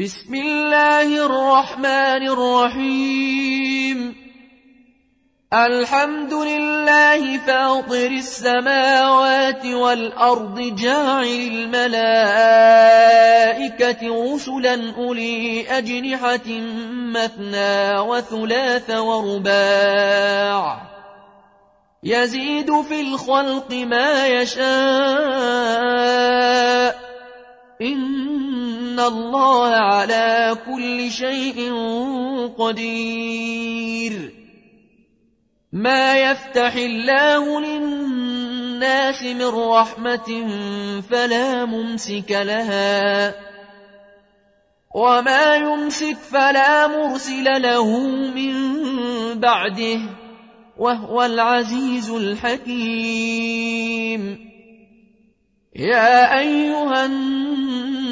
بسم الله الرحمن الرحيم. الحمد لله فاطر السماوات والأرض جاعل الملائكة رسلا أولي أجنحة مثنى وثلاث ورباع. يزيد في الخلق ما يشاء إن الله على كل شيء قدير. ما يفتح الله للناس من رحمة فلا ممسك لها. وما يمسك فلا مرسل له من بعده وهو العزيز الحكيم. يا أيها الناس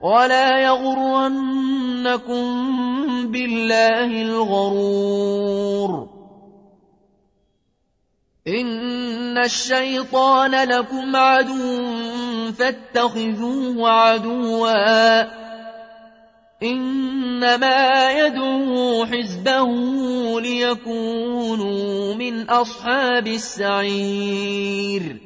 ولا يغرنكم بالله الغرور. إن الشيطان لكم عدو فاتخذوه عدوا. إنما يدعو حزبه ليكونوا من أصحاب السعير.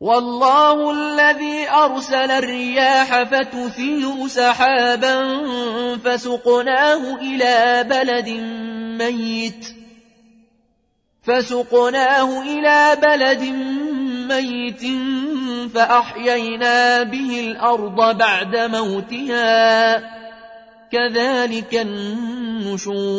والله الذي أرسل الرياح فتثير سحابا فسقناه إلى بلد ميت فسقناه إلى بلد ميت فأحيينا به الأرض بعد موتها كذلك النشور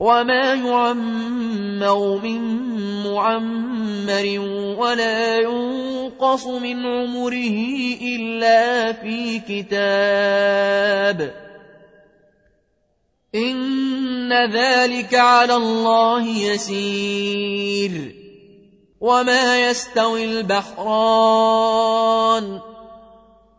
وما يعمر من معمر ولا ينقص من عمره إلا في كتاب إن ذلك على الله يسير وما يستوي البحران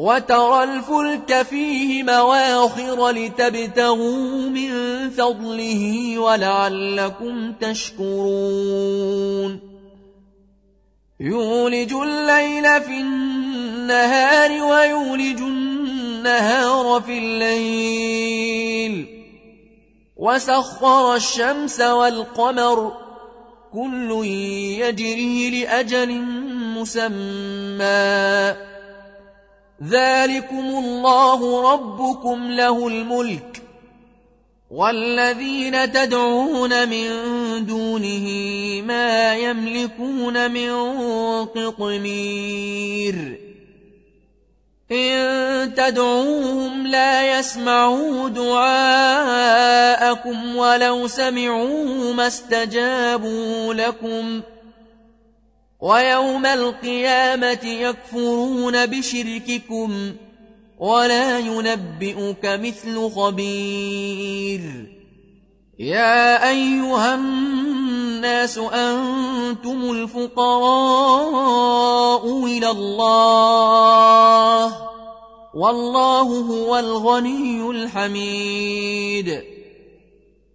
وترى الفلك فيه مواخر لتبتغوا من فضله ولعلكم تشكرون. يولج الليل في النهار ويولج النهار في الليل. وسخر الشمس والقمر كل يجري لأجل مسمى. ذلكم الله ربكم له الملك والذين تدعون من دونه ما يملكون من قطمير إن تدعوهم لا يسمعوا دعاءكم ولو سمعوا ما استجابوا لكم ويوم القيامة يكفرون بشرككم ولا ينبئك مثل خبير. يا أيها الناس أنتم الفقراء إلى الله والله هو الغني الحميد.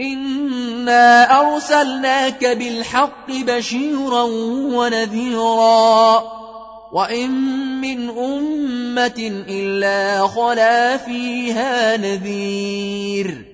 إنا أرسلناك بالحق بشيرا ونذيرا وإن من أمة إلا خلا فيها نذير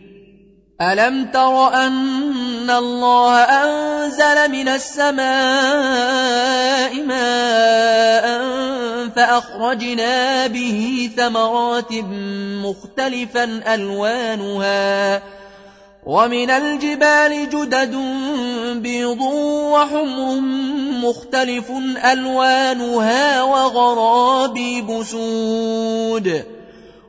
ألم تر أن الله أنزل من السماء ماء فأخرجنا به ثمرات مختلفا ألوانها ومن الجبال جدد بيض وحمر مختلف ألوانها وغرابي بسود